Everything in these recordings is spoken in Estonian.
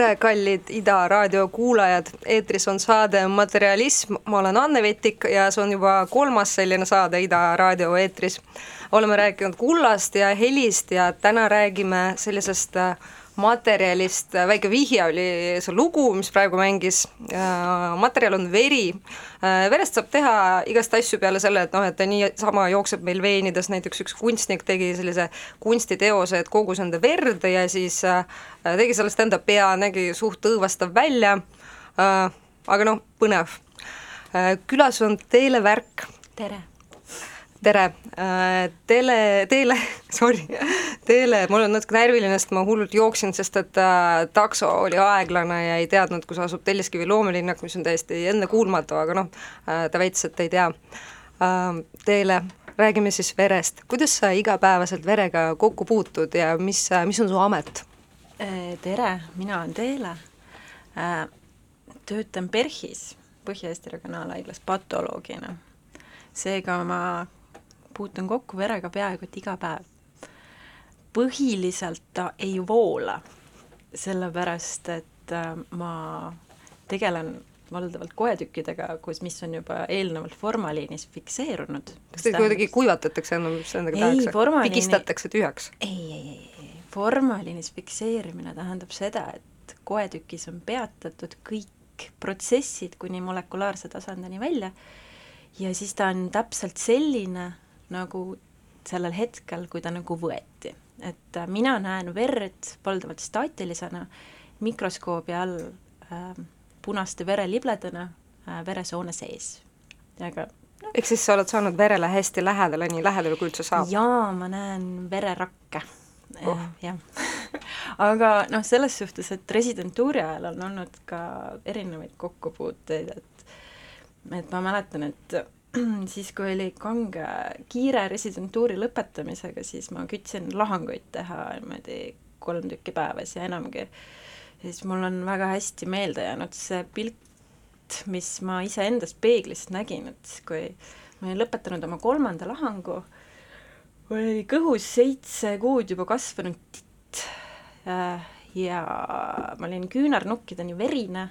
tere, kallid Ida raadio kuulajad, eetris on saade Materialism, ma olen Anne Vetik ja see on juba kolmas selline saade Ida raadio eetris. oleme rääkinud kullast ja helist ja täna räägime sellisest äh, materjalist, väike vihje oli see lugu, mis praegu mängis, materjal on veri, verest saab teha igast asju peale selle, et noh, et ta niisama jookseb meil veinides, näiteks üks kunstnik tegi sellise kunstiteose, et kogus enda verd ja siis äh, tegi sellest enda pea, nägi suht õõvastav välja, aga noh, põnev. külas on Teele Värk. Tere! tere, Teele, Teele, sorry, Teele, mul on natuke närviline, sest ma hullult jooksin, sest et äh, takso oli aeglane ja ei teadnud, kus asub Telliskivi loomelinnak, mis on täiesti ennekuulmatu, aga noh äh,, ta väitis, et ei tea äh,. Teele, räägime siis verest, kuidas sa igapäevaselt verega kokku puutud ja mis, mis on su amet? tere, mina olen Teele äh,, töötan PERHis, Põhja-Eesti Regionaalhaiglas patoloogina. seega ma puutun kokku verega peaaegu et iga päev. põhiliselt ta ei voola, sellepärast et äh, ma tegelen valdavalt koetükkidega, kus, mis on juba eelnevalt formaliinis fikseerunud. kas teid kuidagi kuivatatakse endaga tehakse? formaliini... pigistatakse tühjaks? ei, ei, ei, ei, formaliinis fikseerimine tähendab seda, et koetükis on peatatud kõik protsessid kuni molekulaarse tasandini välja ja siis ta on täpselt selline, nagu sellel hetkel, kui ta nagu võeti. et äh, mina näen verd valdavalt staatilisena mikroskoobi all äh, punaste verelibledena äh, veresoone sees. aga no. ehk siis sa oled saanud verele hästi lähedale, nii lähedale kui üldse saab? jaa, ma näen vererakke oh.. jah aga noh, selles suhtes, et residentuuri ajal on olnud ka erinevaid kokkupuuteid, et et ma mäletan, et siis, kui oli kange kiire residentuuri lõpetamisega, siis ma kütsin lahanguid teha niimoodi kolm tükki päevas ja enamgi. siis mul on väga hästi meelde jäänud see pilt, mis ma iseendast peeglist nägin, et kui ma olin lõpetanud oma kolmanda lahangu, oli kõhus seitse kuud juba kasvanud titt äh, ja ma olin küünarnukkideni verine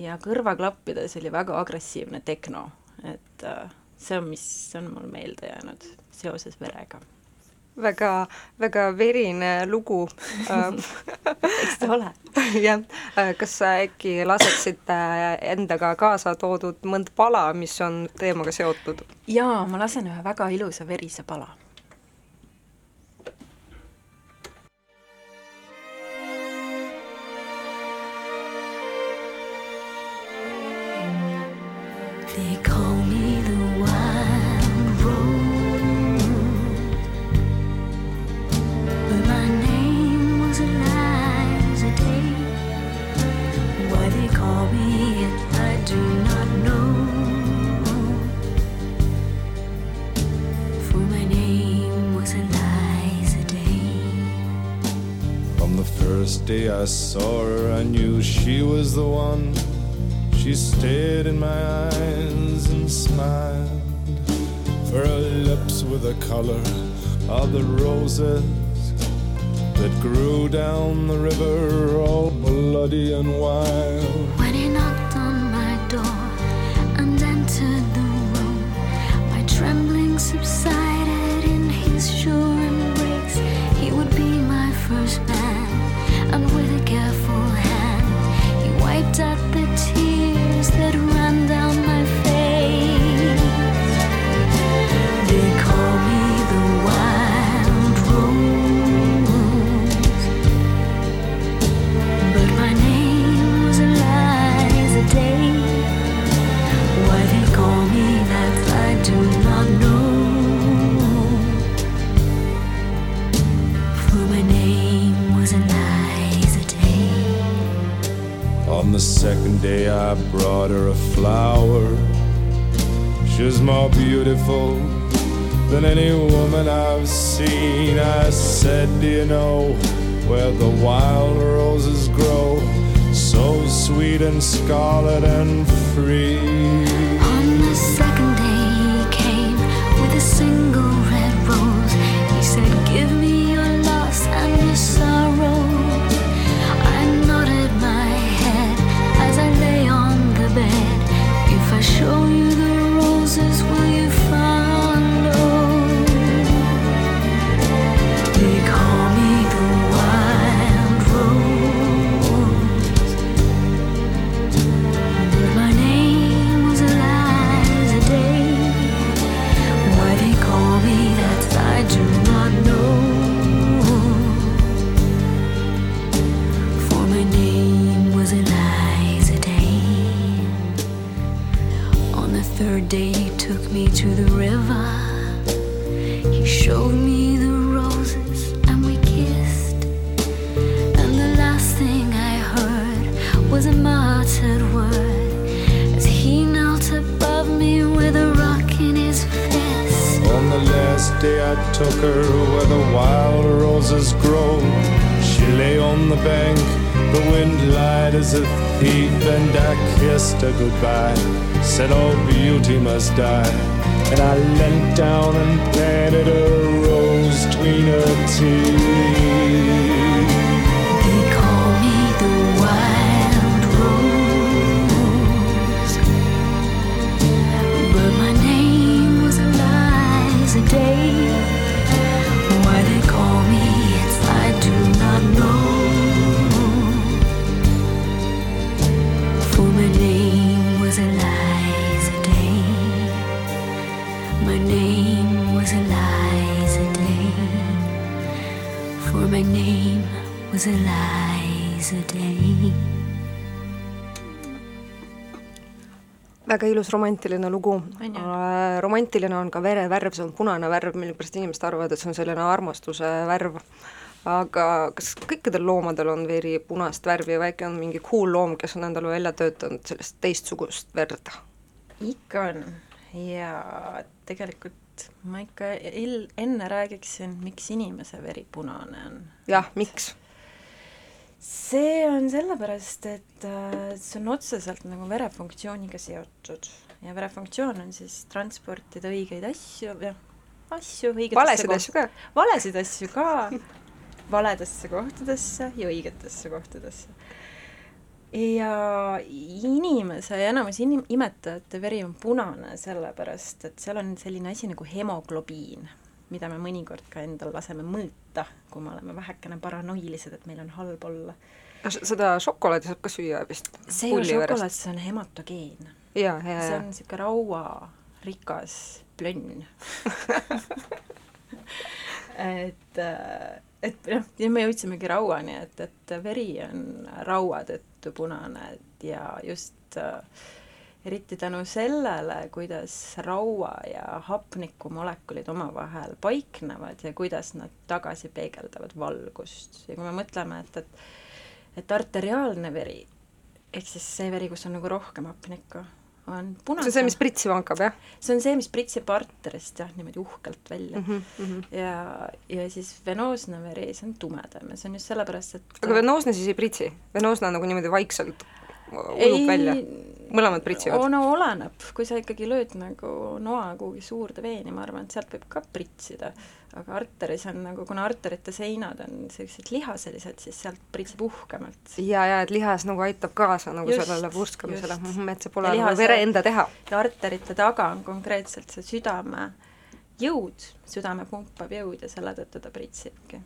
ja kõrvaklappides oli väga agressiivne tehno et äh, see on, mis on mul meelde jäänud seoses verega. väga, väga verine lugu eks ta ole. jah, äh, kas sa äkki laseksid endaga kaasa toodud mõnd pala, mis on teemaga seotud? jaa, ma lasen ühe väga ilusa verise pala day I saw her, I knew she was the one. She stared in my eyes and smiled. For her lips were the color of the roses that grew down the river, all bloody and wild. When he knocked on my door and entered the room, my trembling subsided in his sure embrace. He would be my first. Beautiful than any woman I've seen. I said, Do you know where the wild roses grow? So sweet and scarlet and free. Day I took her where the wild roses grow. She lay on the bank, the wind lied as a thief, and I kissed her goodbye. Said all beauty must die. And I leant down and planted a rose between her teeth. Was Eliza Day. väga ilus romantiline lugu äh,. romantiline on ka verevärv, see on punane värv, millepärast inimesed arvavad, et see on selline armastuse värv. aga kas kõikidel loomadel on veri punast värvi või äkki on mingi cool loom, kes on endale välja töötanud sellist teistsugust verd? ikka on ja tegelikult ma ikka enne räägiksin, miks inimese veri punane on jah, miks? See on sellepärast, et äh, see on otseselt nagu verefunktsiooniga seotud ja verefunktsioon on siis transportida õigeid asju, jah, asju õigetesse valesid asju ka? valesid asju ka valedesse kohtadesse ja õigetesse kohtadesse. ja inimese ja enamus inim-, imetajate veri on punane sellepärast, et seal on selline asi nagu hemoglobiin, mida me mõnikord ka endal laseme mõõta, kui me oleme vähekene paranoilised, et meil on halb olla seda šokolaadi saab ka süüa vist? see ei ole šokolaad, see on hematogeen. see on niisugune rauarikas plönn. et, et noh, ja me jõudsimegi rauani, et, et veri on raua tõttu punane ja just äh, eriti tänu sellele, kuidas raua ja hapnikumolekulid omavahel paiknevad ja kuidas nad tagasi peegeldavad valgust ja kui me mõtleme, et, et et arteriaalne veri ehk siis see veri, kus on nagu rohkem hapnikku, on see punasem. on see, mis pritsima hakkab, jah see on see, mis pritsib arterist jah, niimoodi uhkelt välja mm. mm? -hmm. ja, ja siis venoosne veri, see on tumedam ja see on just sellepärast, et aga venoosne siis ei pritsi? venoosne nagu niimoodi vaikselt ujub välja? mõlemad pritsivad? no oleneb, kui sa ikkagi lööd nagu noa kuhugi suurde veeni, ma arvan, et sealt võib ka pritsida, aga arteris on nagu, kuna arterite seinad on sellised lihaselised, siis sealt pritsib uhkemalt. ja, ja et lihas nagu aitab kaasa nagu Just, sellele purskamisele just., et see pole nagu vere enda teha. ja arterite taga on konkreetselt see südame jõud, südame pumpav jõud ja selle tõttu ta pritsibki.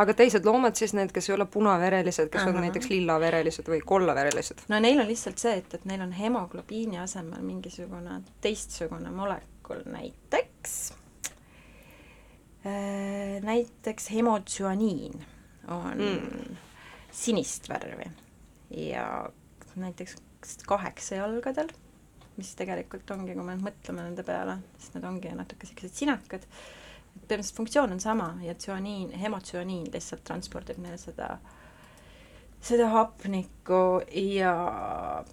Aga teised loomad siis, need, kes ei ole punaverelised, kes on Ahah. näiteks lillaverelised või kollaverelised? no neil on lihtsalt see, et, et neil on hemoglobiini asemel mingisugune teistsugune molekul, näiteks äh, näiteks hemotsüaniin on mm. sinist värvi ja näiteks kaheksajalgadel, mis tegelikult ongi, kui me nüüd mõtleme nende peale, siis need ongi natuke sellised sinakad, põhimõtteliselt funktsioon on sama ja tsüaniin, hemotsüaniin lihtsalt transpordib neile seda seda hapnikku ja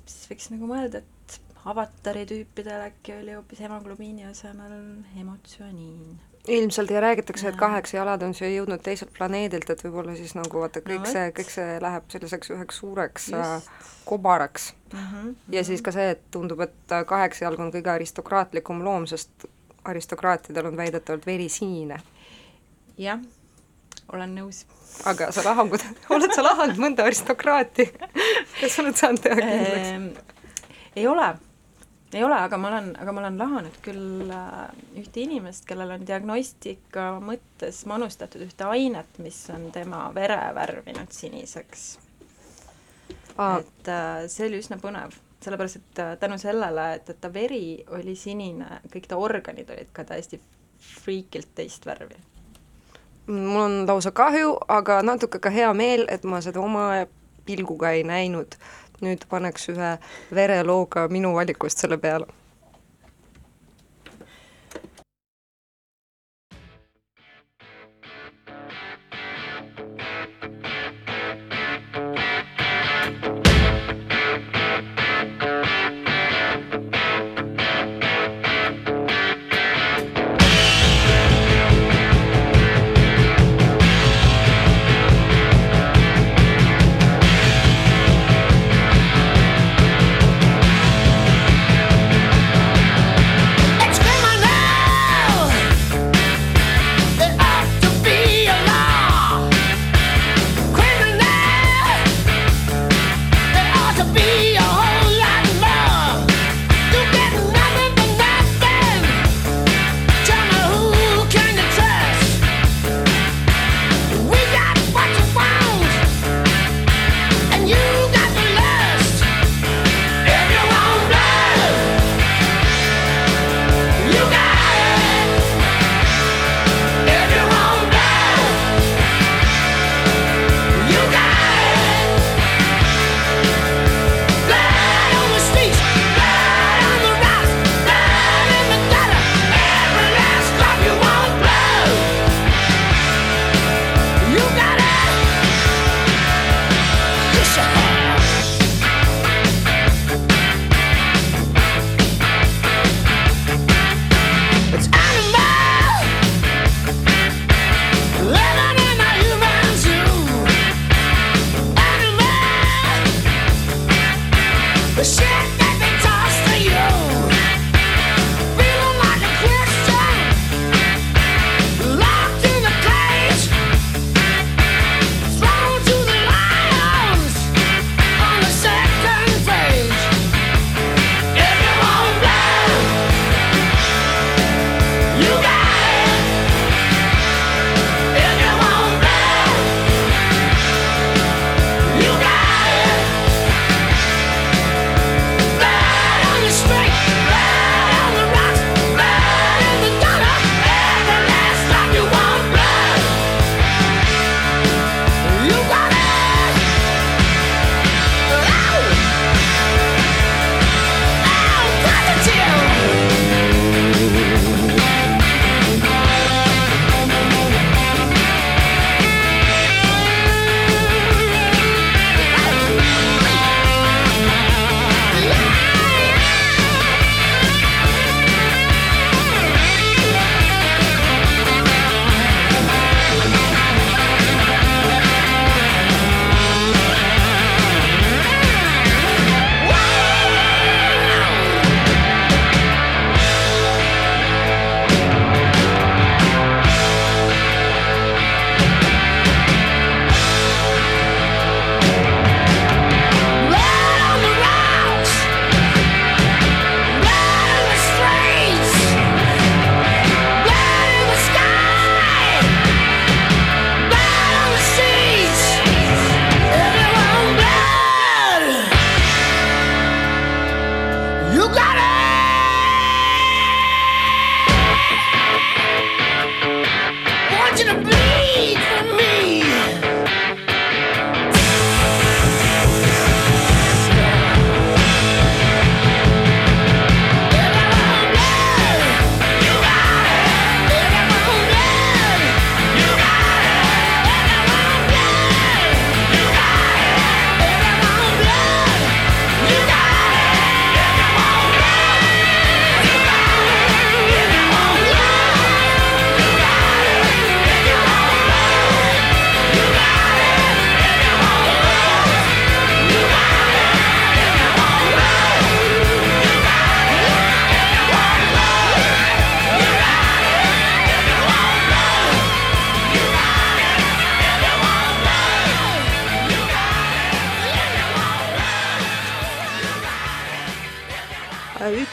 siis võiks nagu mõelda, et avatari tüüpidel äkki oli hoopis hemoglobiini asemel hemotsüaniin ilmselt ja räägitakse, et kaheksa jalad on siia jõudnud teiselt planeedilt, et võib-olla siis nagu vaata, kõik No see, kõik see läheb selliseks üheks suureks äh, Just. kobaraks. mm. -hmm. ja siis ka see, et tundub, et äh, kaheksjalg on kõige aristokraatlikum loom, sest aristokraatidel on väidetavalt veri sinine. jah, olen nõus. aga sa lahangud, oled sa lahanud mõnda aristokraati? kas sa oled saanud teha kindlaks? Ehm, ei ole, ei ole, aga ma olen, aga ma olen lahanud küll äh, ühte inimest, kellel on diagnostika mõttes manustatud ühte ainet, mis on tema vere värvinud siniseks. Et äh, see oli üsna põnev, sellepärast et äh, tänu sellele, et, et ta veri oli sinine, kõik ta organid olid ka täiesti friikilt teist värvi. mul on lausa kahju, aga natuke ka hea meel, et ma seda oma pilguga ei näinud. nüüd paneks ühe verelooga minu valikust selle peale.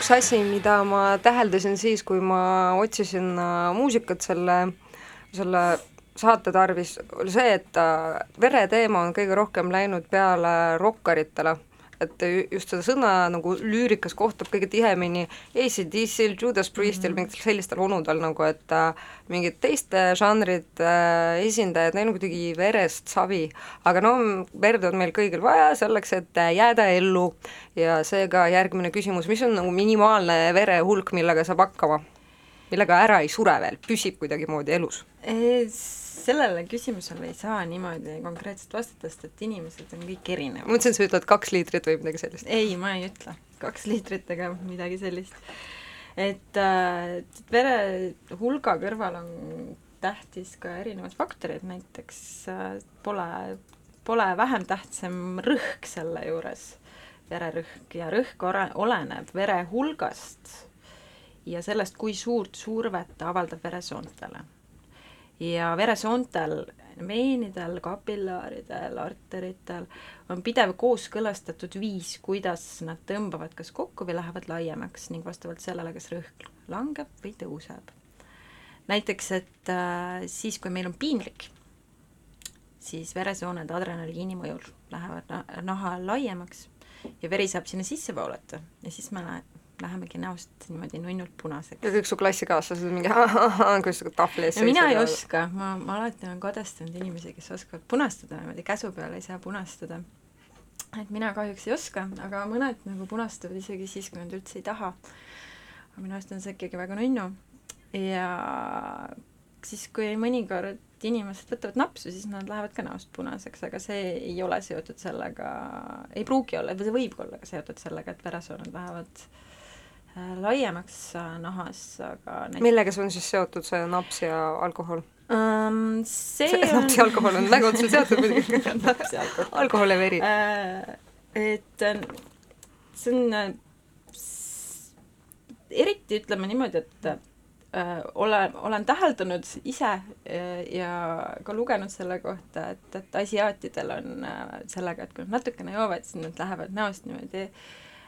Üks asi, mida ma täheldasin siis, kui ma otsisin äh, muusikat selle, selle saate tarvis, oli see, et äh, vereteema on kõige rohkem läinud peale rokkaritele et ju- just seda sõna nagu lüürikas kohtab kõige tihemini AC/DC-l, Judas Priestil mm, -hmm. mingitel sellistel onudel nagu, et äh, mingid teiste žanrite äh, esindajad, neil on kuidagi verest savi. aga no verd on meil kõigil vaja selleks, et äh, jääda ellu ja seega järgmine küsimus, mis on nagu minimaalne vere hulk, millega saab hakkama? millega ära ei sure veel, püsib kuidagimoodi elus? Sellele küsimusele ei saa niimoodi konkreetselt vastata, sest et inimesed on kõik ma erinevad. mõtlesin, et sa ütled kaks liitrit või midagi sellist. ei, ma ei ütle, kaks liitrit ega midagi sellist. et äh, vere hulga kõrval on tähtis ka erinevad faktorid, näiteks äh, pole, pole vähem tähtsam rõhk selle juures, vererõhk ja rõhk ore- oleneb vere hulgast ja sellest, kui suurt survet ta avaldab veresoontele ja veresoontel, veenidel, kapillaaridel, arteritel on pidev kooskõlastatud viis, kuidas nad tõmbavad kas kokku või lähevad laiemaks ning vastavalt sellele, kas rõhk langeb või tõuseb. näiteks, et äh, siis, kui meil on piinlik, siis veresooned adrenaliini mõjul lähevad na- naha laiemaks ja veri saab sinna sisse voolata ja siis me lähemegi näost niimoodi nunnult punaseks. ja kõik su klassikaaslased on mingi sa tahvli ees mina ei oska, ma, ma alati olen kadestanud inimesi, kes oskavad punastada niimoodi, käsu peal ei saa punastada. et mina kahjuks ei oska, aga mõned nagu punastavad isegi siis, kui nad üldse ei taha. aga minu arust on see ikkagi väga nunnu. ja siis, kui mõnikord inimesed võtavad napsu, siis nad lähevad ka näost punaseks, aga see ei ole seotud sellega, ei pruugi olla, see võib olla ka seotud sellega, et veresooned lähevad äh, laiemaks äh, nahas, aga näiteks millega see on siis seotud, see naps ja alkohol? um, see, see on naps ja alkohol on väga otseselt seotud muidugi. Naps ja alkohol. Alkohol ja veri. Äh, et äh, see on äh, eriti ütleme niimoodi, et äh, olen, olen täheldanud ise äh, ja ka lugenud selle kohta, et, et asiaatidel on äh, sellega, et kui nad natukene joovad, siis nad lähevad näost niimoodi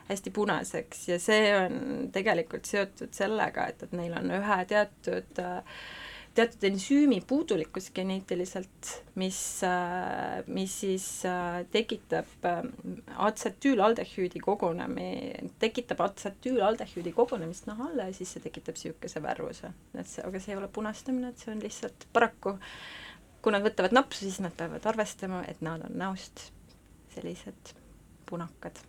hästi punaseks ja see on tegelikult seotud sellega, et, et neil on ühe teatud teatud ensüümi puudulikkus geneetiliselt, mis, mis siis tekitab äh, atsetüülaldehüüdi kogunemi, tekitab atsetüülaldehüüdi kogunemist nahale ja siis see tekitab niisuguse värvuse. et see, aga see ei ole punastamine, et see on lihtsalt paraku, kui nad võtavad napsu, siis nad peavad arvestama, et nad on näost sellised punakad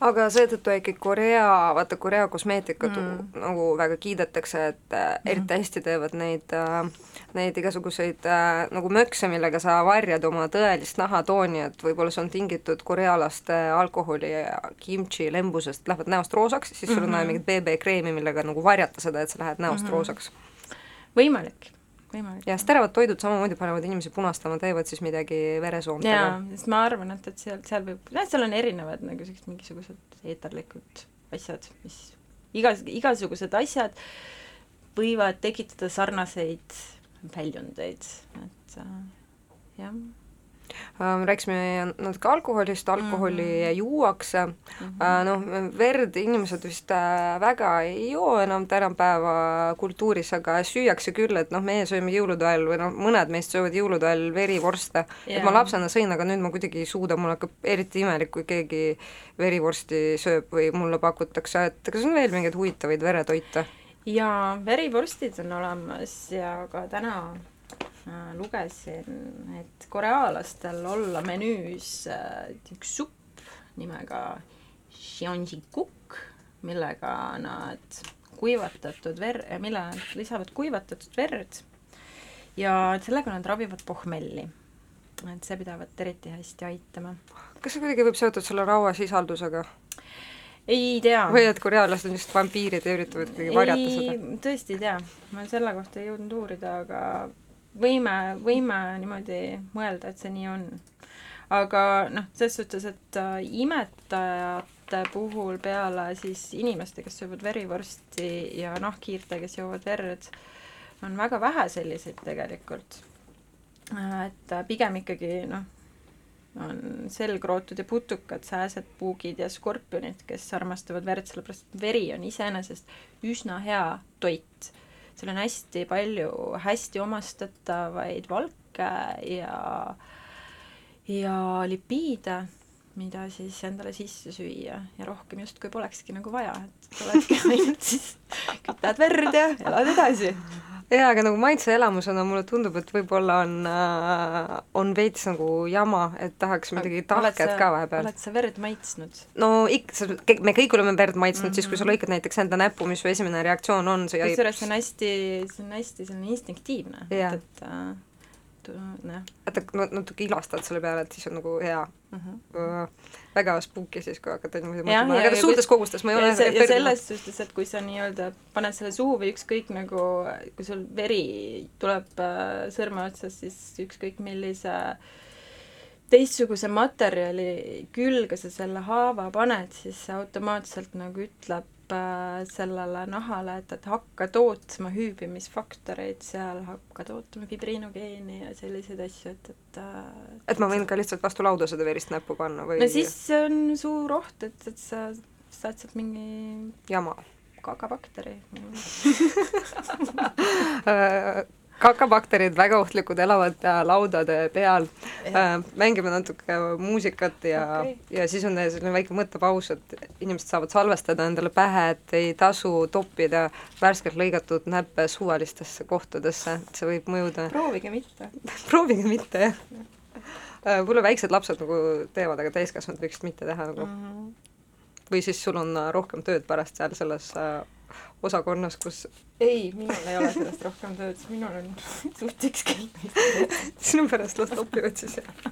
aga seetõttu ikkagi Korea, vaata Korea kosmeetikat Mm. mm. nagu väga kiidetakse, et äh, eriti hästi teevad neid äh, neid igasuguseid äh, nagu mökse, millega sa varjad oma tõelist nahatooni, et võib-olla see on tingitud korealaste alkoholi ja kimchi lembusest, lähevad näost roosaks, siis sul on vaja Mhm. mingit BB-kreemi, millega nagu varjata seda, et sa lähed näost Mhm. roosaks. võimalik, võimalik. ja teravad toidud samamoodi panevad inimesi punastama, teevad siis midagi veresoontega. jaa, sest ma arvan, et, et seal, seal võib, jah, seal on erinevad nagu sellised mingisugused eeterlikud asjad, mis igas, igasugused asjad võivad tekitada sarnaseid väljundeid, et äh, jah rääkisime natuke alkoholist, alkoholi mm. -hmm. juuakse mm. -hmm. noh, verd inimesed vist äh, väga ei joo enam tänapäeva kultuuris, aga süüakse küll, et noh, meie sööme jõulude ajal või noh, mõned meist söövad jõulude ajal verivorste, et ma Jaa. lapsena sõin, aga nüüd ma kuidagi ei suuda, mul hakkab eriti imelik, kui keegi verivorsti sööb või mulle pakutakse, et kas on veel mingeid huvitavaid veretoite? ja verivorstid on olemas ja ka täna äh, lugesin, et korealastel olla menüüs äh, üks supp nimega xianjikuk, millega nad kuivatatud ver-, mille nad lisavad kuivatatud verd ja sellega nad ravivad pohmelli. et see pidavat eriti hästi aitama. kas see kuidagi võib seotud selle rauasisaldusega ei tea. või et korealased on lihtsalt vampiirid ja üritavad kuidagi varjata seda? ei, tõesti ei tea, ma selle kohta ei jõudnud uurida, aga võime, võime niimoodi mõelda, et see nii on. aga noh, selles suhtes, et äh, imetajate puhul peale siis inimeste, kes söövad verivorsti ja nahkhiirte, kes joovad verd, on väga vähe selliseid tegelikult. et äh, pigem ikkagi noh, on selgrootud ja putukad, sääsed, puugid ja skorpionid, kes armastavad verd, sellepärast veri on iseenesest üsna hea toit. Seal on hästi palju hästi omastatavaid valke ja ja lipiide, mida siis endale sisse süüa ja rohkem justkui polekski nagu vaja, et oledki ainult siis kütad verd ja elad edasi. jaa, aga nagu maitseelamusena mulle tundub, et võib-olla on äh,, on veits nagu jama, et tahaks midagi tahket ka vahepeal. oled sa verd maitsnud? no ikka, me kõik oleme verd maitsnud mm -hmm. siis, kui sa lõikad näiteks enda näppu, mis su esimene reaktsioon on, see kusjuures see on hästi, see on hästi selline instinktiivne, et, et äh, tu- noh vaata, natuke ilastad selle peale, et siis on nagu hea. Mm -hmm. väga spooky siis, kui hakata niimoodi mõtlema, aga ja suurtes kogustes ma ei ole see, ja selles suhtes, et kui sa nii-öelda paned selle suhu või ükskõik nagu, kui sul veri tuleb äh, sõrme otsas, siis ükskõik millise teistsuguse materjali külge sa selle haava paned, siis see automaatselt nagu ütleb äh, sellele nahale, et, et hakka tootma hüübimisfaktoreid seal, hakka tootma fibriinogeeni ja selliseid asju, et, et äh, et ma võin ka lihtsalt vastu lauda seda verist näppu panna või no siis on suur oht, et, et sa saad sealt mingi jama kagabakteri. kakabakterid, väga ohtlikud, elavad äh, laudade peal uh,. mängime natuke muusikat ja okay., ja siis on selline väike mõttepaus, et inimesed saavad salvestada endale pähe, et ei tasu toppida värskelt lõigatud näppe suvalistesse kohtadesse, et see võib mõjuda proovige mitte. proovige mitte, jah. võib-olla väiksed lapsed nagu teevad, aga täiskasvanud võiksid mitte teha nagu Mhm. või siis sul on äh, rohkem tööd pärast seal selles äh, osakonnas, kus ei, minul ei ole sellest rohkem tööd, minul on suht ükskõik. sinu pärast las topivad siis jah.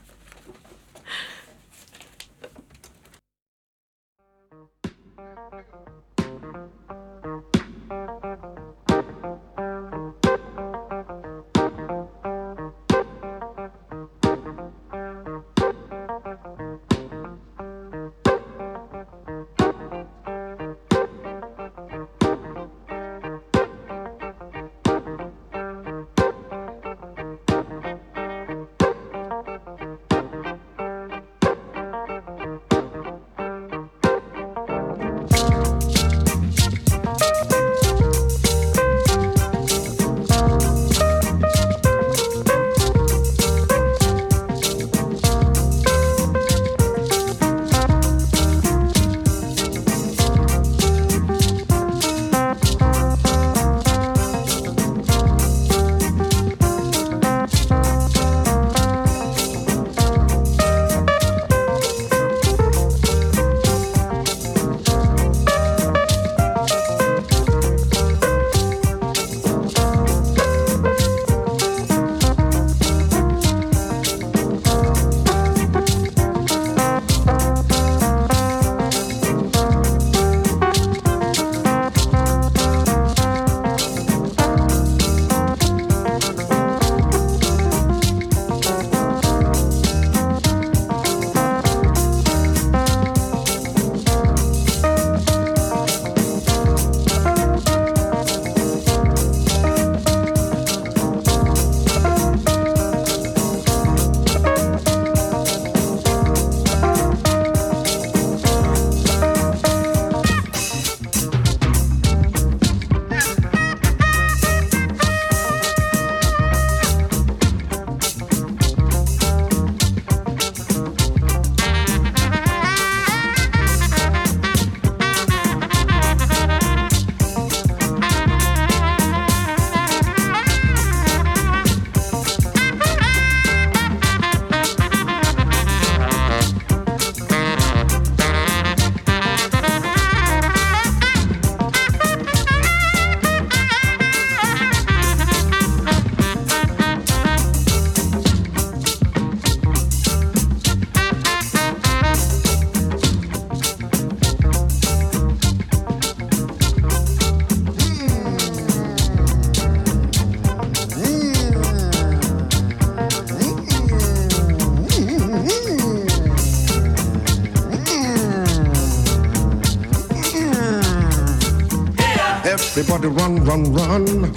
Run, run, run.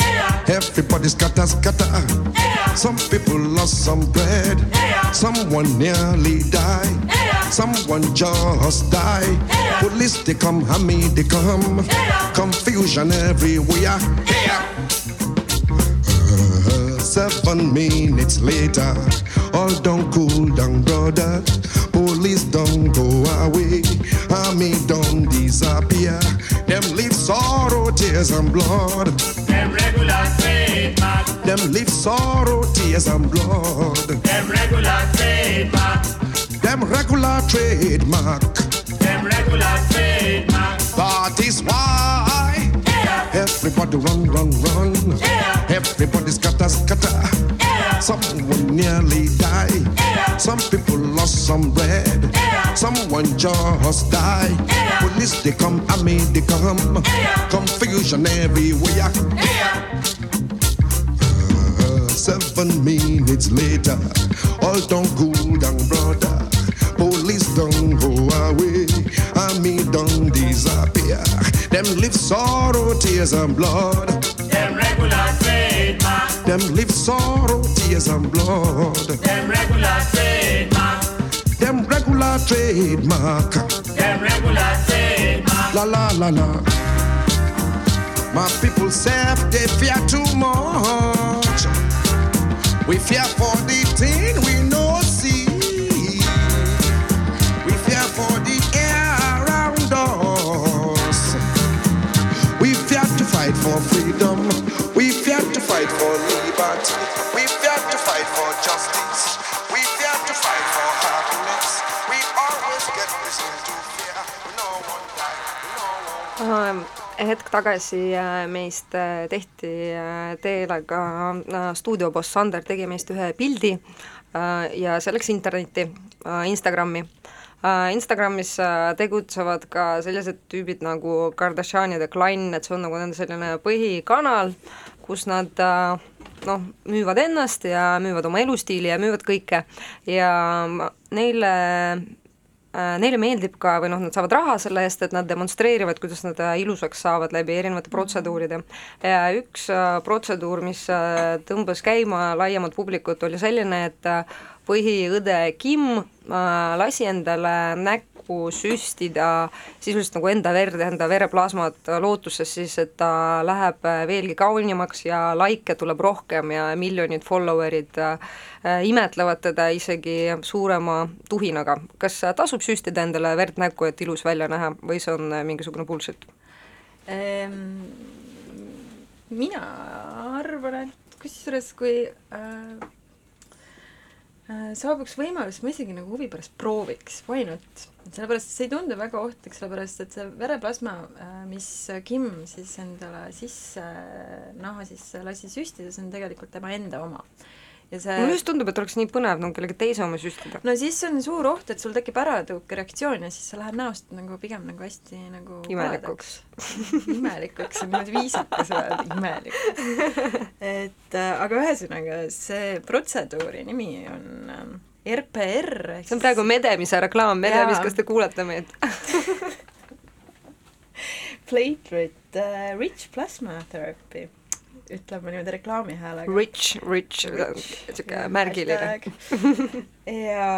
Everybody scatter, scatter. Some people lost some bread. Someone nearly died. Someone just died. Police they come, Hammy they come. Confusion everywhere. Uh, Seven minutes later, all done cool down, brother. Police don't go away, army don't disappear. Them leave sorrow, tears and blood. Them regular trademark. Them leave sorrow, tears and blood. Them regular trademark. Them regular trademark. Them regular trademark. That is why everybody run, run, run. Everybody scatter, scatter. Someone nearly died. Some people lost some bread. Someone just died. Police they come, army they come. Confusion everywhere. Uh, seven minutes later, all done cool down, brother. Police don't go away, army don't disappear. Them live sorrow, tears and blood. Them regular trademark. Them live sorrow, tears and blood. Them regular trademark. Them regular trademark. Them regular trademark. La la la la. My people say they fear too much. We fear for the thing we no see. We fear for the air around us. We fear to fight for freedom. We fear to fight for liberty. Hetk tagasi äh, meist äh, tehti äh, teelega stuudioboss Sander tegi meist ühe pildi ja see läks internetti Instagrami. Instagramis tegutsevad ka sellised tüübid nagu Kardashianide klann, et see on nagu nende selline põhikanal, kus nad noh, müüvad ennast ja müüvad oma elustiili ja müüvad kõike ja neile neile meeldib ka või noh, nad saavad raha selle eest, et nad demonstreerivad, kuidas nad äh, ilusaks saavad läbi erinevate protseduuride. ja üks äh, protseduur, mis äh, tõmbas käima laiemat publikut, oli selline, et äh, põhiõde Kim äh, lasi endale näkku süstida sisuliselt nagu enda verd, enda vereplasmat lootuses siis, et ta läheb äh, veelgi kaunimaks ja likee tuleb rohkem ja miljonid follower'id äh, imetlevad teda isegi suurema tuhinaga. kas tasub süstida endale verd näkku, et ilus välja näha või see on äh, mingisugune bullshit? Ehm, mina arvan, et kusjuures kui äh, äh, saabuks võimalus, ma isegi nagu huvi pärast prooviks, why not? Sellepärast, see ei tundu väga ohtlik, sellepärast et see vereplasma äh,, mis Kim siis endale sisse, naha sisse lasi süstida, see on tegelikult tema enda oma. ja see mulle just tundub, et oleks nii põnev nagu kellegi teise oma süstida. no siis on suur oht, et sul tekib äratõukereaktsioon ja siis sa lähed näost nagu pigem nagu hästi nagu Imelikuks. imelikuks on niimoodi viisakas öelda, imelikuks. et äh, aga ühesõnaga, see protseduuri nimi on ähm, RPR see on praegu Medemise reklaam, Medemis kas te kuulete meid? platelet uh, rich plasma therapy ütleme niimoodi reklaami häälega. Rich, rich, sihuke märgiline. ja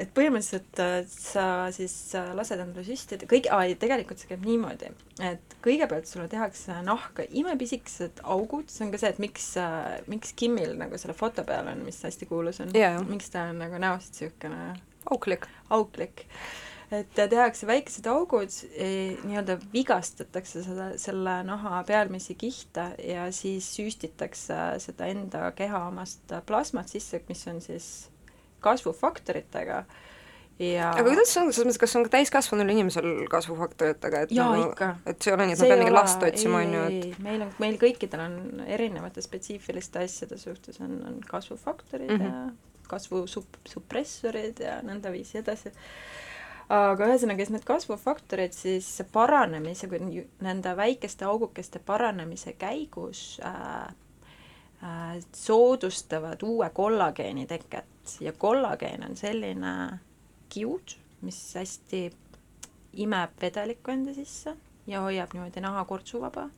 et põhimõtteliselt äh, sa siis äh, lased endale süstida, kõik, tegelikult see käib niimoodi, et kõigepealt sulle tehakse nahka imepisikesed augud, see on ka see, et miks, miks Kimil nagu selle foto peal on, mis hästi kuulus on Jaa. miks ta on nagu näost niisugune auklik. auklik. Et tehakse väikesed augud, nii-öelda vigastatakse seda, selle naha pealmisi kihte ja siis süstitakse seda enda keha omast plasmat sisse, mis on siis kasvufaktoritega ja aga kuidas see on, selles mõttes, kas on ka täiskasvanul inimesel kasvufaktoritega, et Jaa, nagu ikka. et see ei ole nii, et See ma pean mingi ole- last otsima, on ju, et ei, meil on, meil kõikidel on erinevate spetsiifiliste asjade suhtes on, on kasvufaktorid mm Mhm. -hmm. ja kasvusupressorid ja nõndaviisi edasi. Aga ühesõnaga, siis need kasvufaktorid siis paranemise, nende väikeste augukeste paranemise käigus äh, äh, soodustavad uue kollageeni teket. Ja kollageen on selline kiud, mis hästi imeb vedelikku enda sisse ja hoiab niimoodi naha kortsuvaba.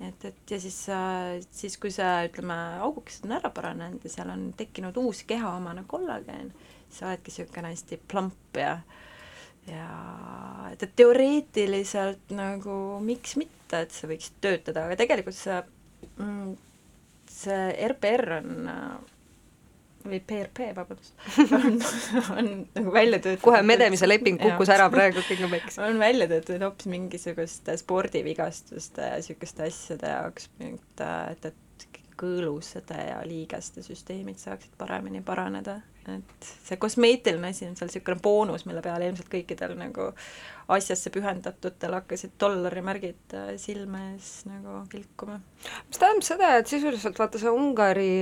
Et, et ja siis sa, siis kui sa ütleme, augukesed on ära paranenud ja seal on tekkinud uus kehaomane kollageen, siis oledki niisugune hästi plamp ja ja et, et teoreetiliselt nagu miks mitte, et see võiks töötada, aga tegelikult see mm, see RPR on või PRP, vabandust, on, on nagu välja töötatud kohe medemise leping kukkus ära praegu of X. on välja töötatud hoopis mingisuguste spordivigastuste ja niisuguste asjade jaoks, et, et, et kõõlusede ja liigeste süsteemid saaksid paremini paraneda, et see kosmeetiline asi on seal niisugune boonus, mille peale ilmselt kõikidel nagu asjasse pühendatutel hakkasid dollarimärgid äh, silme ees nagu kilkuma. mis tähendab seda, et sisuliselt vaata see Ungari,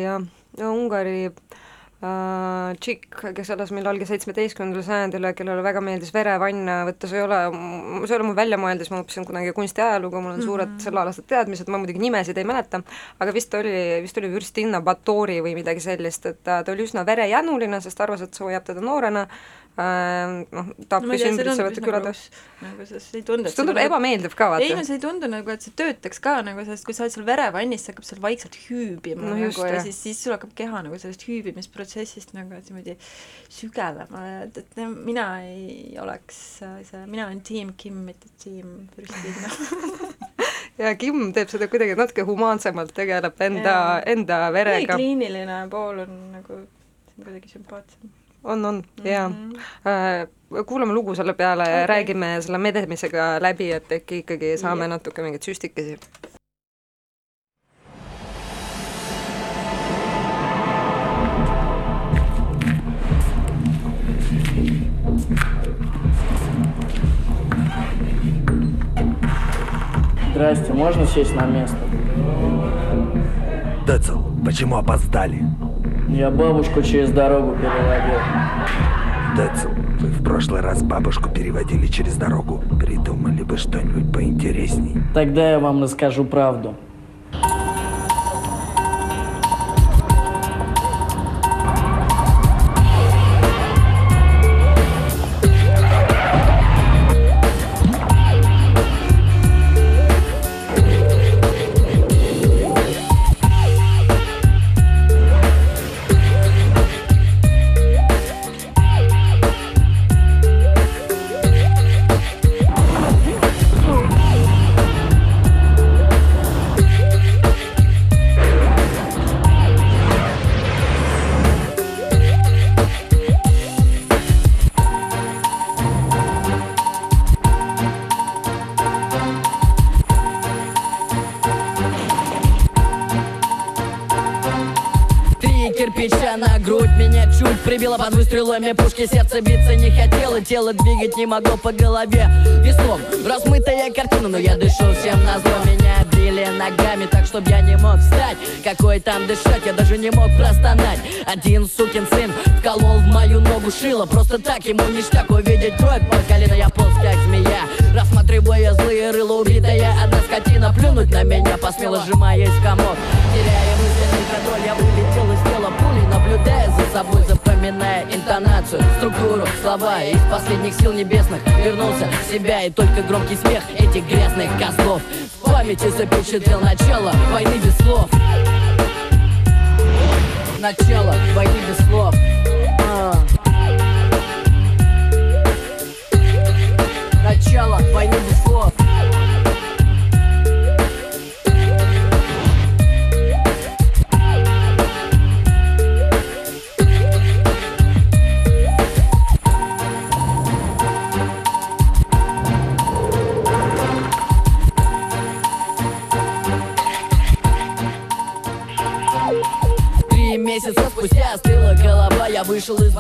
Ungari äh, tšikk, kes elas millalgi seitsmeteistkümnendal sajandil ja kellele väga meeldis verevann võtta, see ei ole, see ei ole mul välja mõeldis, ma õppisin kunagi kunstiajalugu, mul on mm -hmm. suured sellealased teadmised, ma muidugi nimesid ei mäleta, aga vist oli, vist oli vürstinna Batori või midagi sellist, et ta, ta oli üsna verejanuline, sest arvas, et see hoiab teda noorena äh,, noh, tappis ümbritsevate külade. nagu see ei tundu, see tundub ebameeldiv ka, ei no vaata. see ei tundu nagu, et see töötaks ka nagu, sest kui sa oled seal verevannis, see hakkab seal vaikselt hüübima No just, nagu ja siis, siis sul hakkab keha nagu sellest hüübimisprotsessist nagu niimoodi sügelema, et, et no, mina ei oleks see, mina olen tiim Kim, mitte tiim Fürstina. ja Kim teeb seda kuidagi natuke humaansemalt, tegeleb enda enda verega. kliiniline pool on nagu see kuidagi sümpaatsem on, on mm -hmm. jaa mhm. äh,. kuulame lugu selle peale okay. ja räägime selle medemisega läbi, et äkki ikkagi saame yeah. natuke mingeid süstikesi. Здрасте, можно сесть на место? Децл, почему опоздали? Я бабушку через дорогу переводил. Децл, вы в прошлый раз бабушку переводили через дорогу. Придумали бы что-нибудь поинтересней. Тогда я вам расскажу правду. Выстрелами пушки Сердце биться не хотело, тело двигать не могло по голове. Веслом размытая картина, но я дышу всем на зло. Меня били ногами так, чтоб я не мог встать. Какой там дышать, я даже не мог простонать. Один сукин сын вколол в мою ногу шило Просто так ему ништяк увидеть кровь по колено. Я полз как змея, рассматривая злые рыла убитая Одна скотина плюнуть на меня посмела, сжимаясь в комок. Теряя мысленный контроль, я вылетел из тела пулей Наблюдая за собой, запоминая интонацию, структуру, слова Из последних сил небесных. Вернулся в себя И только громкий смех этих грязных козлов В памяти запечатлел начало войны без слов. Начало войны без слов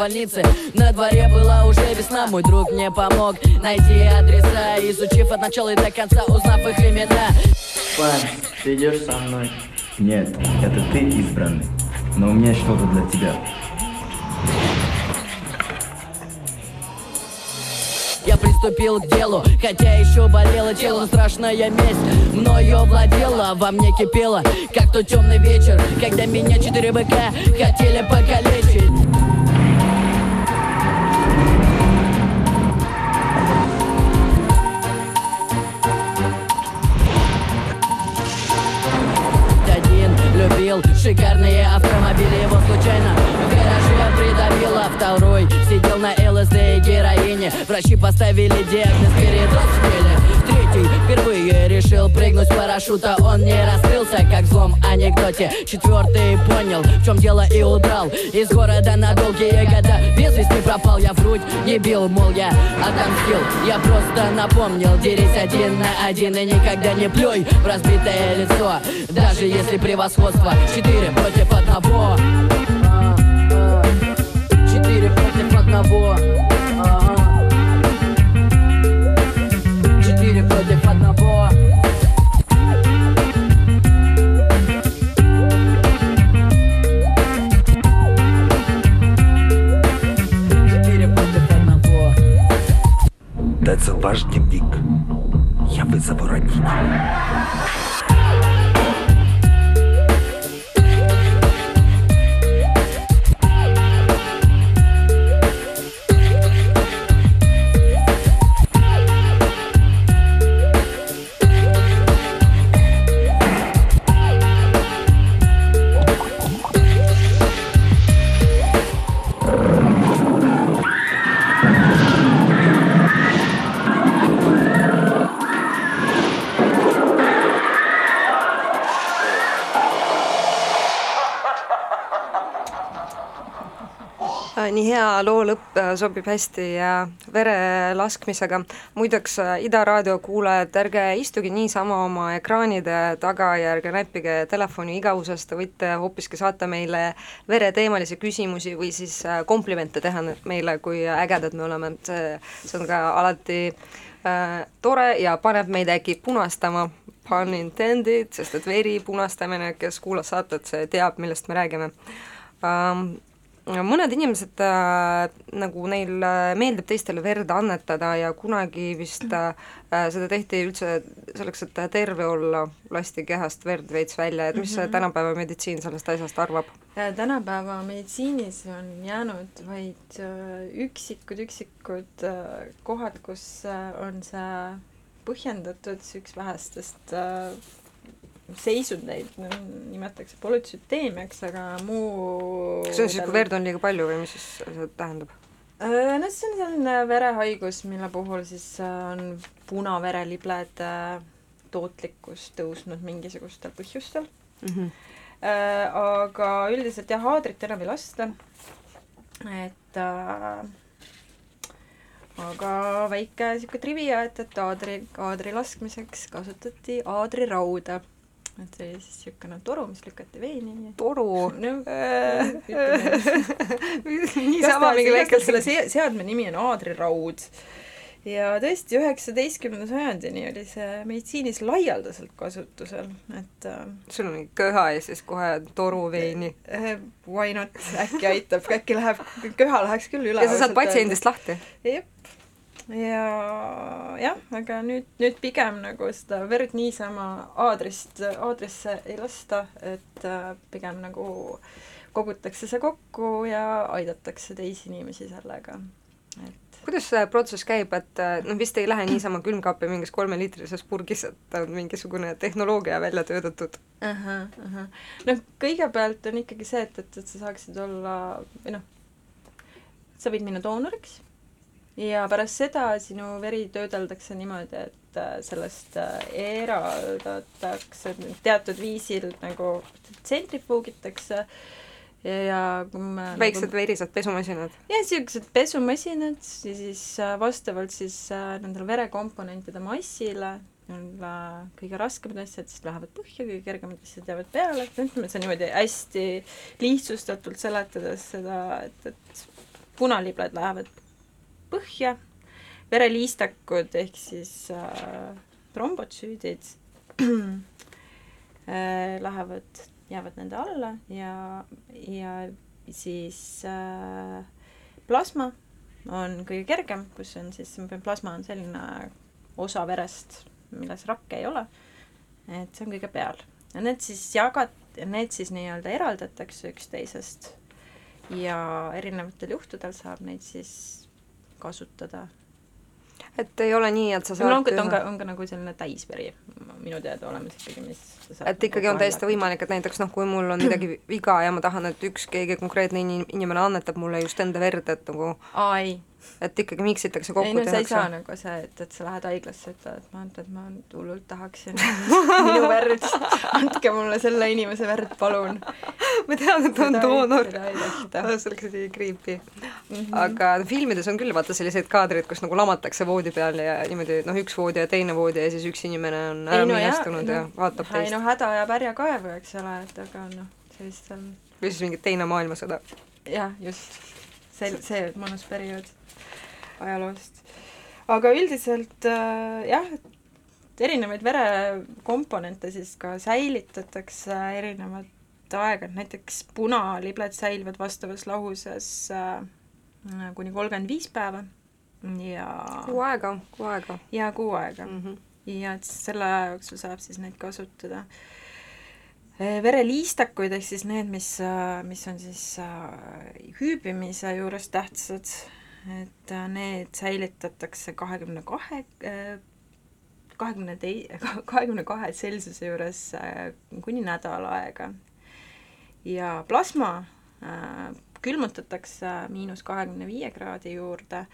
больницы На дворе была уже весна Мой друг мне помог найти адреса Изучив от начала и до конца Узнав их имена Пань, ты идешь со мной? Нет, это ты избранный. Но у меня что-то для тебя. Я приступил к делу, хотя еще болело тело но Страшная месть мною владела, во мне кипела Как тот темный вечер, когда меня четыре быка хотели покалечить видел шикарные автомобили Его случайно в гараже придавило Второй сидел на ЛСД и героине. Врачи поставили диагноз передоз в теле Третий впервые решил прыгнуть с парашюта. Он не раскрылся, как в злом анекдоте. Четвертый понял, в чем дело и удрал Из города на долгие года Без вести пропал, я в грудь не бил Мол, я отомстил, я просто напомнил Дерись один на один и никогда не плюй В разбитое лицо, даже если превосходство Четыре против одного. Четыре против одного против одного. That's a large sobib hästi vere laskmisega. muideks äh, Ida raadio kuulajad, ärge istuge niisama oma ekraanide taga ja ärge näppige telefoni igavusest, te võite hoopiski saata meile vereteemalisi küsimusi või siis äh, komplimente teha meile, kui ägedad me oleme, see, see on ka alati äh, tore ja paneb meid äkki punastama, pun intended, sest et veri punastamine, kes kuulas saadet, see teab, millest me räägime. Um, mõned inimesed äh, nagu neil äh, meeldib teistele verd annetada ja kunagi vist äh, äh, seda tehti üldse selleks, et terve olla, lasti kehast verd veits välja, et mis mm. -hmm. tänapäeva meditsiin sellest asjast arvab? tänapäeva meditsiinis on jäänud vaid äh, üksikud, üksikud äh, kohad, kus äh, on see põhjendatud, üks vähestest äh, seisundeid nimetatakse polütsüteemiaks, aga muu kas see on siis, kui verd on liiga palju või mis siis see tähendab? Äh, no see on selline verehaigus, mille puhul siis äh, on punavereliblede tootlikkus tõusnud mingisugustel põhjustel Mm -hmm. äh,. aga üldiselt jah, haadrit enam ei lasta. et äh, aga väike sihuke trivia, et, et aadri, aadri laskmiseks kasutati aadrirauda. Et see oli siis siukene toru, mis lükati veeni. toru. No äh, niisama mingi väike selle se- seadme nimi on aadriraud ja tõesti üheksateistkümnenda sajandini oli see meditsiinis laialdaselt kasutusel, et äh, sul on köha ja siis kohe toru veini. Eh, why not, äkki aitab, äkki läheb, köha läheks küll üle. ja sa saad patsiendist lahti. Jep, ja jah, aga nüüd, nüüd pigem nagu seda verd niisama aadrist, aadrisse ei lasta, et äh, pigem nagu kogutakse see kokku ja aidatakse teisi inimesi sellega, et kuidas see protsess käib, et noh, vist ei lähe niisama külmkappi mingis kolmeliitrises purgis, et on mingisugune tehnoloogia välja töötatud? ahah, ahah. noh, kõigepealt on ikkagi see, et, et, et sa saaksid olla või noh, sa võid minna doonoriks ja pärast seda sinu veri töödeldakse niimoodi, et äh, sellest äh, eraldatakse teatud viisil nagu tsentrifuugitakse ja, ja kui me väiksed nagu, verised pesumasinad? jah, niisugused pesumasinad ja siis äh, vastavalt siis nendele verekomponentide massile nii-öelda kõige raskemad asjad siis lähevad põhja, kõige kergemad asjad jäävad peale, et ütleme, see on niimoodi hästi lihtsustatult seletades seda, et, et punalibled lähevad põhja, vereliistakud ehk siis äh, trombotsüüdid äh, lähevad, jäävad nende alla ja, ja siis äh, plasma on kõige kergem, kus on siis, plasma on selline osa verest, milles rakke ei ole, et see on kõige peal. ja need siis jagad-, need siis nii-öelda eraldatakse üksteisest. Ja erinevatel juhtudel saab neid siis kasutada. Et ei ole nii, et sa saad no on, ka, on ka nagu selline täisveri minu teada olemas ikkagi, mis et ikkagi nagu on täiesti võimalik, et näiteks noh, kui mul on midagi viga ja ma tahan, et üks keegi konkreetne inim- inimene annetab mulle just enda verd, et nagu aa ei, et ikkagi miksitakse ei kokku, no sa ei saa tehakse nagu see, et, et sa lähed haiglasse, ütled, et ma, et ma hullult tahaksin minu verd, andke mulle selle inimese verd, palun. ma tean, et on ei- doonor ei tehta. see oleks isegi creepy mm. -hmm. aga filmides on küll vaata selliseid kaadreid, kus nagu lamatakse voodi peal ja niimoodi noh, üks voodi ja teine voodi ja siis üks inimene on ära minestunud ja vaatab ei teist no häda ajab härja kaevu, eks ole, et aga noh, sellistel või siis mingi teine maailmasõda. jah, just, see, see mõnus periood ajaloost. aga üldiselt äh, jah, et erinevaid verekomponente siis ka säilitatakse erinevat aega, et näiteks punalibled säilivad vastavas lahuses äh, kuni kolmkümmend viis päeva ja kuu aega, kuu aega ja kuu aega mm. -hmm. ja et selle aja jooksul saab siis neid kasutada. vereliistakuid ehk siis need, mis, mis on siis äh, hüübimise juures tähtsad, et äh, need säilitatakse kahekümne kahe, kahekümne tei-, kahekümne kahe Celsiuse juures äh, kuni nädal aega. ja plasma äh, külmutatakse miinus kahekümne viie kraadi juurde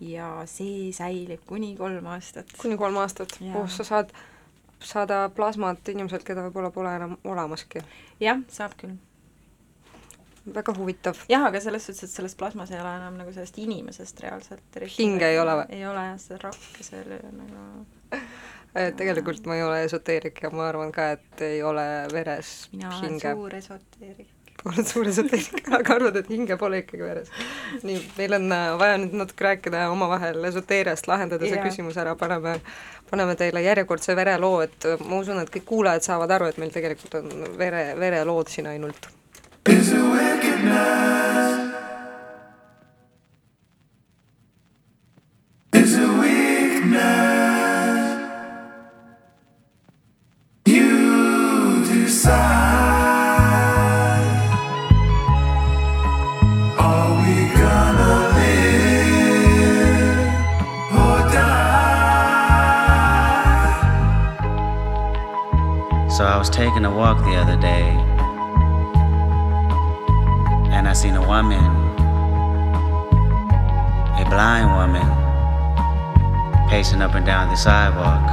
ja see säilib kuni kolm aastat. kuni kolm aastat, kus sa saad saada plasmat inimeselt, keda võib-olla pole enam olemaski. jah, saab küll. Väga huvitav. jah, aga selles suhtes, et selles plasmas ei ole enam nagu sellest inimesest reaalselt Hinge ei ole või? ei ole jah, seda rakke seal ei ole nagu Et tegelikult ma ei ole esoteerik ja ma arvan ka, et ei ole veres mina olen hinge. suur esoteerik. oled suur esoteerik, aga arvad, et hinge pole ikkagi veres. nii, meil on äh, vaja nüüd natuke rääkida omavahel esoteeriast, lahendada see Jaa. küsimus ära, paneme, paneme teile järjekordse vereloo, et äh, ma usun, et kõik kuulajad saavad aru, et meil tegelikult on vere, verelood siin ainult. Is it wickedness? Is it weakness? You decide. Are we gonna live or die? So I was taking a walk the other day I seen a woman, a blind woman, pacing up and down the sidewalk.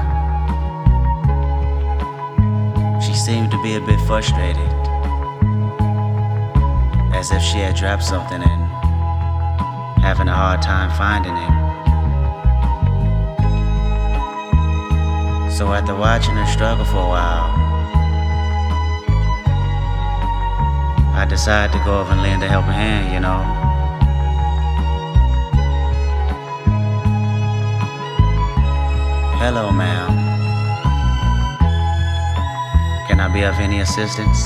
She seemed to be a bit frustrated, as if she had dropped something and having a hard time finding it. So after watching her struggle for a while, I decided to go over and lend a helping hand, you know. Hello, ma'am. Can I be of any assistance?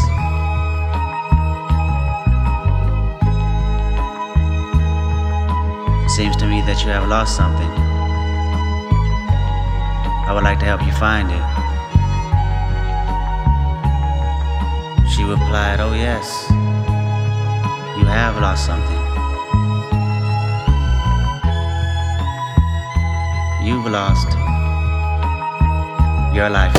Seems to me that you have lost something. I would like to help you find it. She replied, Oh, yes, you have lost something. You've lost your life.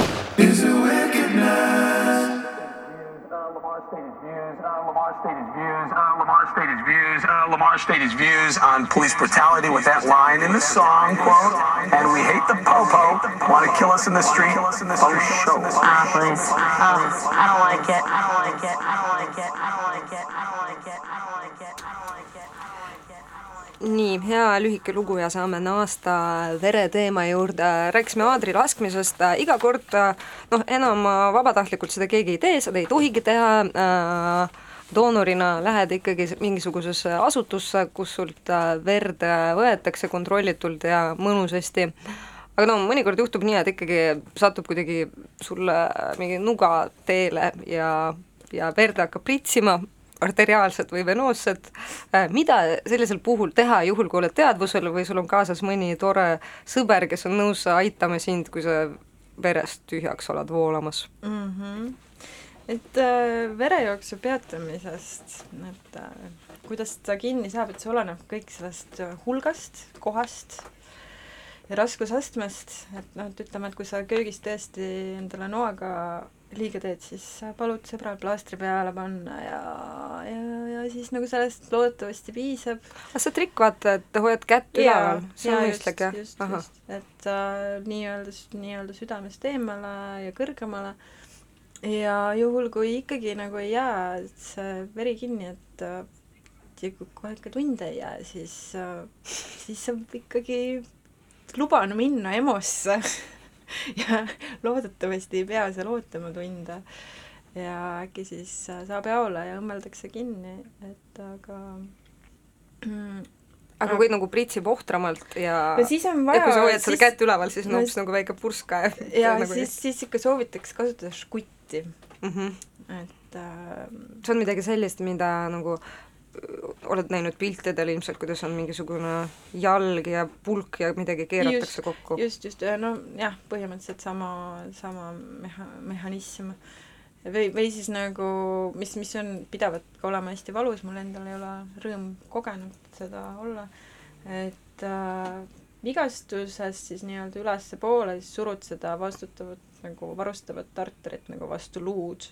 Lamar stated views. Uh, Lamar stated views on police brutality with that line in the song, quote, and we hate the popo, want to kill us in the street, post show. Ah, please. I don't like it. I don't like it. I don't like it. I don't like it. I don't like it. Nii, hea lühike lugu ja saame naasta vereteema juurde, rääkisime aadri laskmisest, iga kord noh, enam vabatahtlikult seda keegi ei tee, seda ei tohigi teha äh,, doonorina lähed ikkagi mingisugusesse asutusse, kus sult äh, verd äh, võetakse kontrollitult ja mõnusasti, aga no mõnikord juhtub nii, et ikkagi satub kuidagi sulle mingi nuga teele ja, ja verd hakkab pritsima, arteriaalset või venoosset, mida sellisel puhul teha, juhul kui oled teadvusel või sul on kaasas mõni tore sõber, kes on nõus aitama sind, kui sa verest tühjaks oled voolamas mm. -hmm. et äh, verejooksu peatamisest, et äh, kuidas ta kinni saab, et see oleneb kõik sellest äh, hulgast, kohast ja raskusastmest, et noh, et ütleme, et kui sa köögis tõesti endale noaga liiga teed, siis palud sõbral plaastri peale panna ja, ja, ja siis nagu sellest loodetavasti piisab. see trikk, vaata, et hoiad kätt üleval, see on mõistlik, jah? just, just, et äh, nii-öelda, nii-öelda südamest eemale ja kõrgemale ja juhul, kui ikkagi nagu ei jää see veri kinni, et äh, ja kui kohe ikka tunde ei jää, siis äh,, siis saab ikkagi luban minna EMO-sse ja loodetavasti ei pea seal ootama tunde. ja äkki siis äh, saab jaole ja õmmeldakse kinni, et aga aga kui nagu pritsib ohtramalt ja no siis on vaja ja kui sa hoiad seda kätt üleval, siis on no hoopis nagu väike pursk ka. ja nagu siis, siis ikka soovitaks kasutada žgutti mm. -hmm. et äh, see on midagi sellist, mida nagu oled näinud piltidel ilmselt, kuidas on mingisugune jalg ja pulk ja midagi keeratakse just, kokku. just, just, no jah, põhimõtteliselt sama, sama meha-, mehhanism. või, või siis nagu, mis, mis on pidevalt ka olema hästi valus, mul endal ei ole rõõm kogenud seda olla, et äh, vigastusest siis nii-öelda ülespoole siis surud seda vastutavat nagu varustavat arterit nagu vastu luud,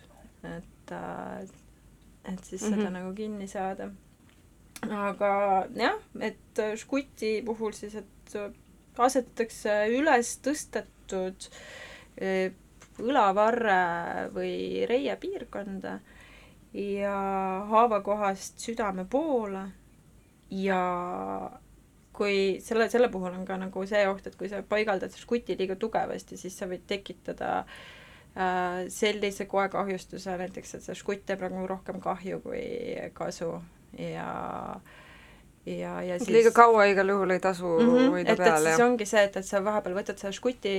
et äh, et siis mm -hmm. seda Mhm. nagu kinni saada. aga jah, et äh, žguti puhul siis, et äh, asetatakse üles tõstetud äh, õlavarre või reie piirkonda ja haavakohast südame poole ja kui selle, selle puhul on ka nagu see oht, et kui sa paigaldad žguti liiga tugevasti, siis sa võid tekitada äh, sellise koekahjustuse näiteks, et see žgutt teeb nagu rohkem kahju kui kasu ja ja, ja siis liiga kaua igal juhul ei tasu mm -hmm, hoida et, et peal, siis jah? ongi see, et, et sa vahepeal võtad selle žguti,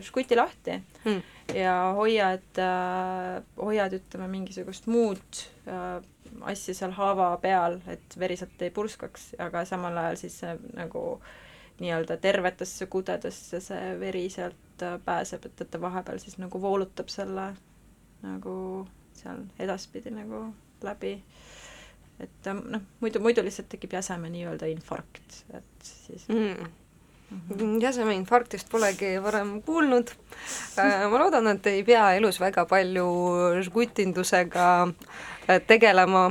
žguti lahti Hmm. ja hoiad äh,, hoiad ütleme mingisugust muud äh, asja seal haava peal, et veri sealt ei purskaks, aga samal ajal siis see nagu nii-öelda tervetesse kudedesse see veri sealt äh, pääseb, et, et ta vahepeal siis nagu voolutab selle nagu seal edaspidi nagu läbi. et äh, noh, muidu, muidu lihtsalt tekib jäseme nii-öelda infarkt, et siis mm. jäseme infarktist polegi varem kuulnud. ma loodan, et ei pea elus väga palju žgutindusega äh, tegelema,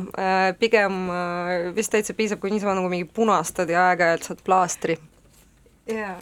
pigem äh, vist täitsa piisab, kui niisama nagu mingi punastad ja aeg-ajalt saad plaastri. Jaa.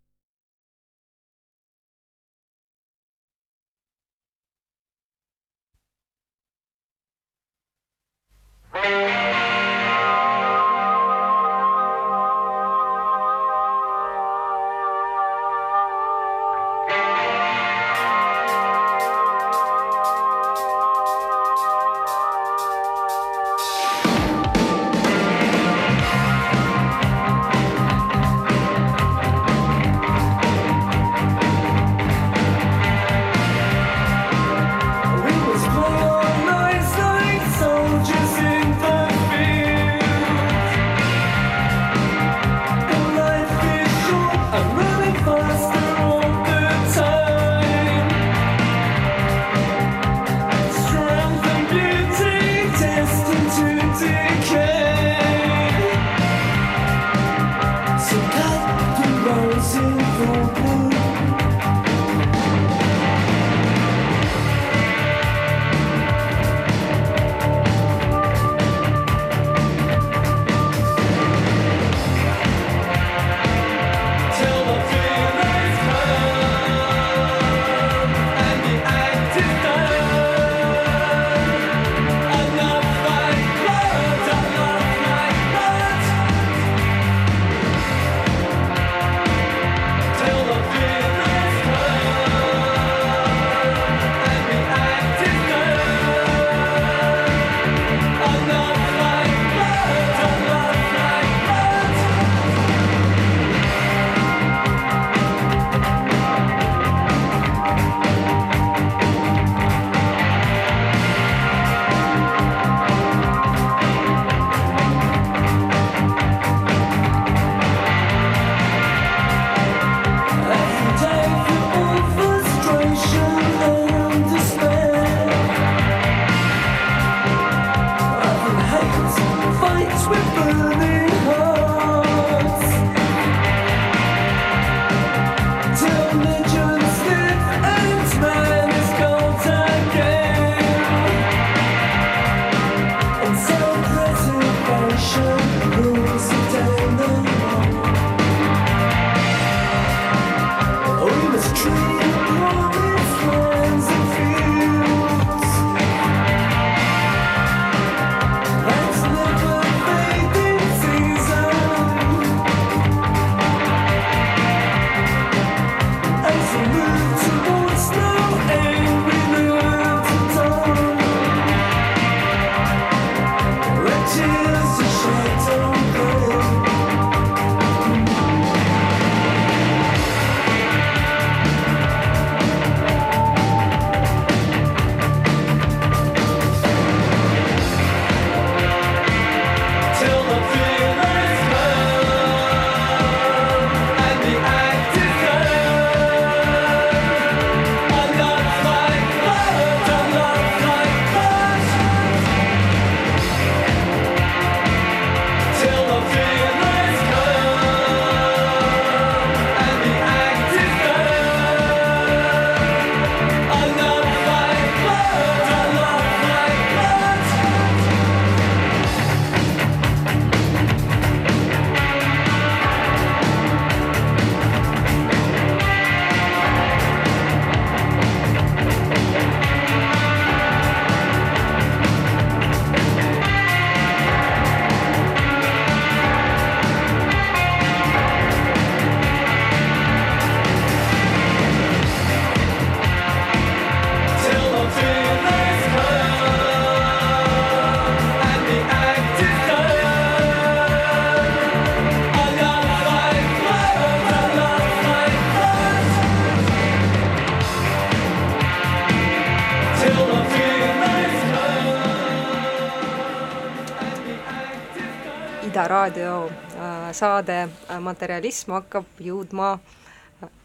Saade äh, Materialism hakkab jõudma äh,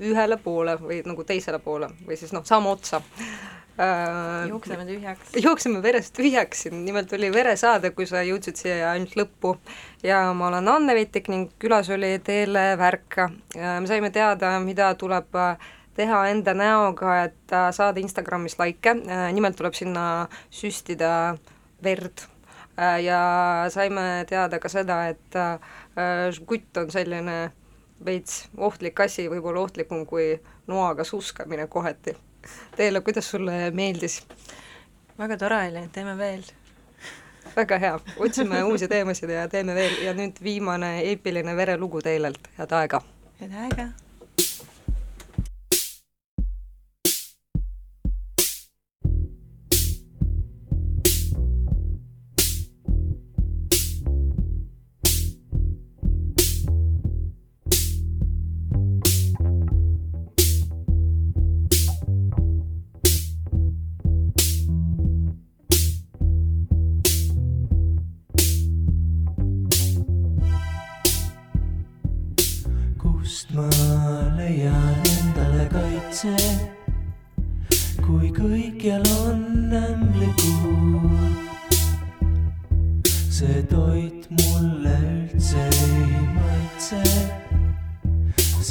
ühele poole või nagu teisele poole või siis noh, sama otsa äh,. jookseme tühjaks. jookseme verest tühjaks, nimelt oli veresaade, kui sa jõudsid siia ainult lõppu. ja ma olen Anne Vetik ning külas oli Teele Värk. me saime teada, mida tuleb äh, teha enda näoga, et äh, saada Instagramis likee, nimelt tuleb sinna süstida verd ja saime teada ka seda, et žgutt on selline veits ohtlik asi, võib-olla ohtlikum kui noaga suskamine kohati Teele, kuidas sulle meeldis? väga tore oli, teeme veel. väga hea, otsime uusi teemasid ja teeme veel ja nüüd viimane eepiline verelugu Teelelt, head aega! head aega!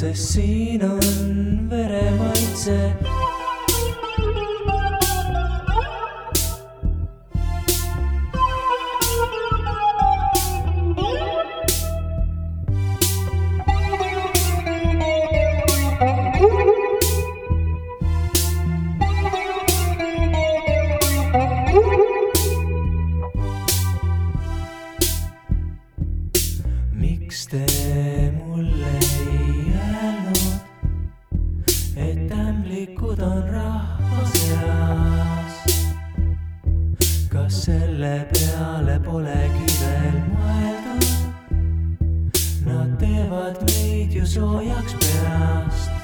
Sest selle peale polegi veel mõeldud. Nad teevad meid ju soojaks peast